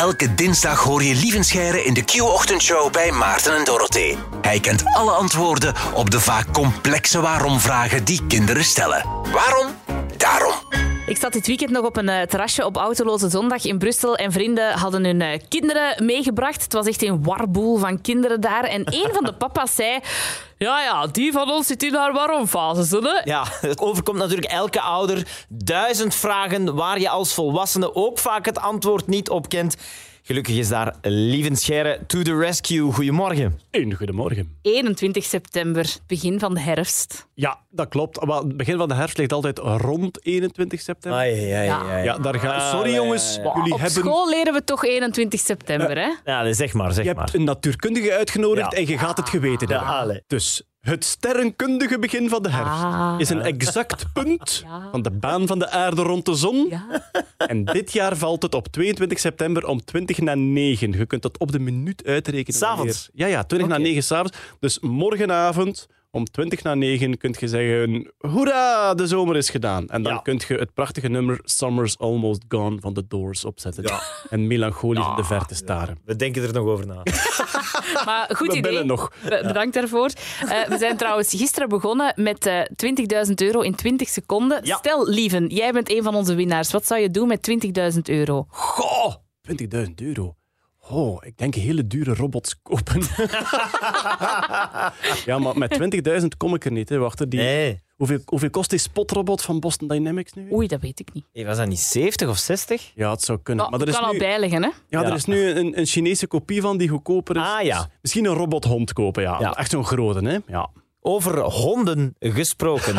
Elke dinsdag hoor je Lievenscheire in de Q-ochtendshow bij Maarten en Dorothee. Hij kent alle antwoorden op de vaak complexe waarom-vragen die kinderen stellen. Waarom? Daarom. Ik zat dit weekend nog op een eh, terrasje op Autoloze Zondag in Brussel en vrienden hadden hun eh, kinderen meegebracht. Het was echt een warboel van kinderen daar. En een van de papa's zei... Ja, ja, die van ons zit in haar waarom-fase, hè? Ja, het overkomt natuurlijk elke ouder. Duizend vragen waar je als volwassene ook vaak het antwoord niet op kent. Gelukkig is daar Lievenscheire to the rescue. Goedemorgen. Een goedemorgen. 21 september, begin van de herfst. Ja, dat klopt. Maar het begin van de herfst ligt altijd rond 21 september. Ai, ai, Ja. ai. Ja, daar ga... Ah, Sorry ja, jongens, ja, ja. jullie op hebben... school leren we toch 21 september, hè? Ja, zeg maar, zeg Je maar. hebt een natuurkundige uitgenodigd Ja. en je gaat het geweten Ja, hebben. Dus het sterrenkundige begin van de herfst Ah. is een exact punt Ja. van de baan van de aarde rond de zon. Ja. En dit jaar valt het op 22 september om 20 na 9. Je kunt dat op de minuut uitrekenen. S'avonds? Ja, ja, 20 Oké. na 9 s'avonds. Dus morgenavond om 20 na 9 kun je zeggen: Hoera, de zomer is gedaan. En dan Ja. kun je het prachtige nummer Summer's Almost Gone van The Doors opzetten. En melancholisch in de verte staren. We denken er nog over na. Maar goed We idee. bellen nog. Be- Bedankt daarvoor. Eh, we zijn trouwens gisteren begonnen met eh 20.000 euro in 20 seconden. Ja. Stel, Lieven, jij bent een van onze winnaars. Wat zou je doen met 20.000 euro? Goh, 20.000 euro. Oh, ik denk hele dure robots kopen. ja, maar met 20.000 kom ik er niet. Hè. Wacht, die, Nee. hoeveel, hoeveel kost die spotrobot van Boston Dynamics nu? Oei, dat weet ik niet. Hey, was dat niet 70 of 60? Ja, het zou kunnen. Maar maar er ik is kan al nu, bijleggen, hè? ja, er is nu een, een Chinese kopie van die goedkoper is. Ah, ja. Dus misschien een robothond kopen, ja. Ja. Echt zo'n grote, hè? Ja. Over honden gesproken.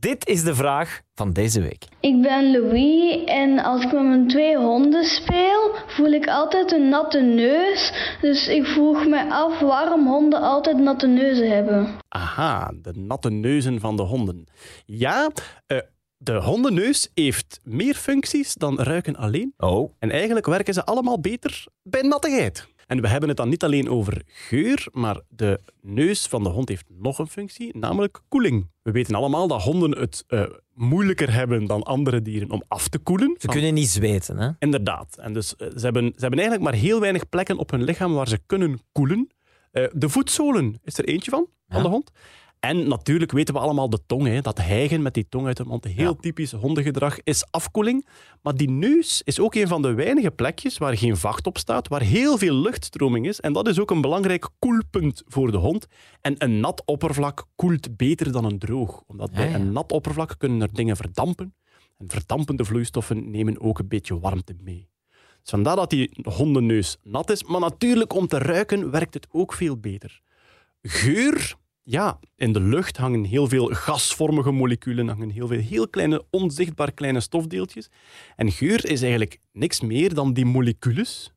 Dit is de vraag van deze week. Ik ben Louis en als ik met mijn twee honden speel, voel ik altijd een natte neus. Dus ik vroeg me af waarom honden altijd natte neuzen hebben. Aha, de natte neuzen van de honden. Ja, eh, de hondenneus heeft meer functies dan ruiken alleen. Oh. En eigenlijk werken ze allemaal beter bij nattigheid. En we hebben het dan niet alleen over geur, maar de neus van de hond heeft nog een functie, namelijk koeling. We weten allemaal dat honden het eh, moeilijker hebben dan andere dieren om af te koelen. Ze kunnen niet zweten, hè? Inderdaad. En dus eh, ze, hebben, ze hebben eigenlijk maar heel weinig plekken op hun lichaam waar ze kunnen koelen. Eh, de voetzolen is er eentje van, van de hond. En natuurlijk weten we allemaal de tong. Hè. Dat hijgen met die tong uit de mond, heel Ja. typisch hondengedrag, is afkoeling. Maar die neus is ook een van de weinige plekjes waar geen vacht op staat, waar heel veel luchtstroming is. En dat is ook een belangrijk koelpunt voor de hond. En een nat oppervlak koelt beter dan een droog. Omdat bij Ja, ja. een nat oppervlak kunnen er dingen verdampen. En verdampende vloeistoffen nemen ook een beetje warmte mee. Dus vandaar dat die hondenneus nat is. Maar natuurlijk, om te ruiken werkt het ook veel beter. Geur, ja, in de lucht hangen heel veel gasvormige moleculen, hangen heel veel heel kleine, onzichtbaar kleine stofdeeltjes. En geur is eigenlijk niks meer dan die molecules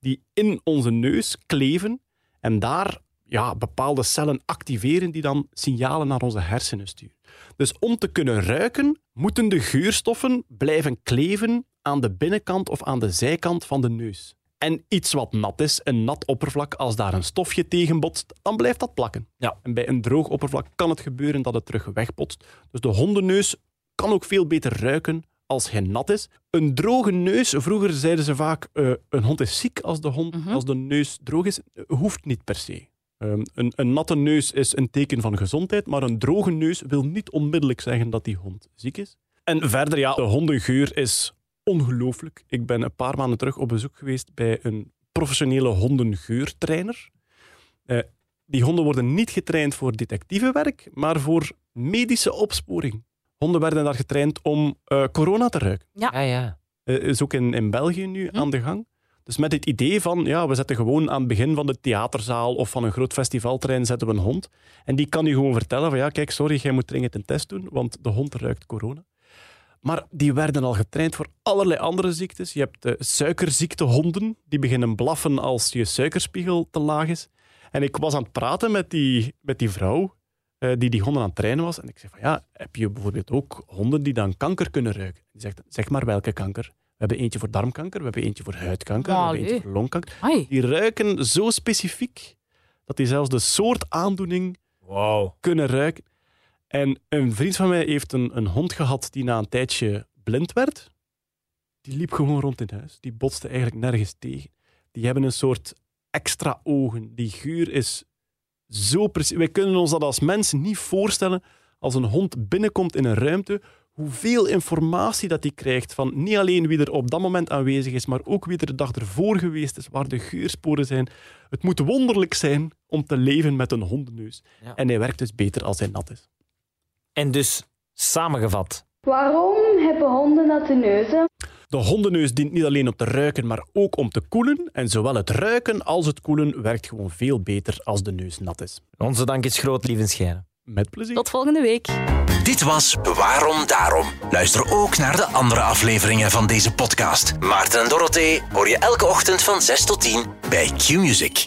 die in onze neus kleven en daar ja, bepaalde cellen activeren die dan signalen naar onze hersenen sturen. Dus om te kunnen ruiken, moeten de geurstoffen blijven kleven aan de binnenkant of aan de zijkant van de neus. En iets wat nat is, een nat oppervlak, als daar een stofje tegen botst, dan blijft dat plakken. Ja. En bij een droog oppervlak kan het gebeuren dat het terug wegbotst. Dus de hondenneus kan ook veel beter ruiken als hij nat is. Een droge neus, vroeger zeiden ze vaak, eh, een hond is ziek als de, hond, als de neus droog is. Hoeft niet per se. Ehm, een, een natte neus is een teken van gezondheid, maar een droge neus wil niet onmiddellijk zeggen dat die hond ziek is. En verder, ja, de hondengeur is ongelooflijk. Ik ben een paar maanden terug op bezoek geweest bij een professionele hondengeurtrainer. Eh, die honden worden niet getraind voor detectivewerk, maar voor medische opsporing. Honden werden daar getraind om eh, corona te ruiken. Ja, ja. Eh, is ook in, in België nu Hm. aan de gang. Dus met het idee van, ja, we zetten gewoon aan het begin van de theaterzaal of van een groot festivalterrein zetten we een hond. En die kan je gewoon vertellen van, ja, kijk, sorry, jij moet dringend een test doen, want de hond ruikt corona. Maar die werden al getraind voor allerlei andere ziektes. Je hebt de suikerziekthonden, die beginnen blaffen als je suikerspiegel te laag is. En ik was aan het praten met die, met die vrouw eh, die die honden aan het trainen was. En ik zeg van ja, heb je bijvoorbeeld ook honden die dan kanker kunnen ruiken? Die zegt, zeg maar welke kanker. We hebben eentje voor darmkanker, we hebben eentje voor huidkanker, we hebben eentje voor longkanker. Ai. Die ruiken zo specifiek dat die zelfs de soort aandoening Wow. kunnen ruiken. En een vriend van mij heeft een, een hond gehad die na een tijdje blind werd. Die liep gewoon rond in huis. Die botste eigenlijk nergens tegen. Die hebben een soort extra ogen. Die geur is zo precies. Wij kunnen ons dat als mensen niet voorstellen als een hond binnenkomt in een ruimte. Hoeveel informatie dat hij krijgt van niet alleen wie er op dat moment aanwezig is, maar ook wie er de dag ervoor geweest is, waar de geursporen zijn. Het moet wonderlijk zijn om te leven met een hondenneus. Ja. En hij werkt dus beter als hij nat is. En dus, samengevat. Waarom hebben honden natte neuzen? De hondenneus dient niet alleen om te ruiken, maar ook om te koelen. En zowel het ruiken als het koelen werkt gewoon veel beter als de neus nat is. Onze dank is groot, lieve Scheire. Met plezier. Tot volgende week. Dit was Waarom Daarom. Luister ook naar de andere afleveringen van deze podcast. Maarten en Dorothee hoor je elke ochtend van 6 tot 10 bij Q-Music.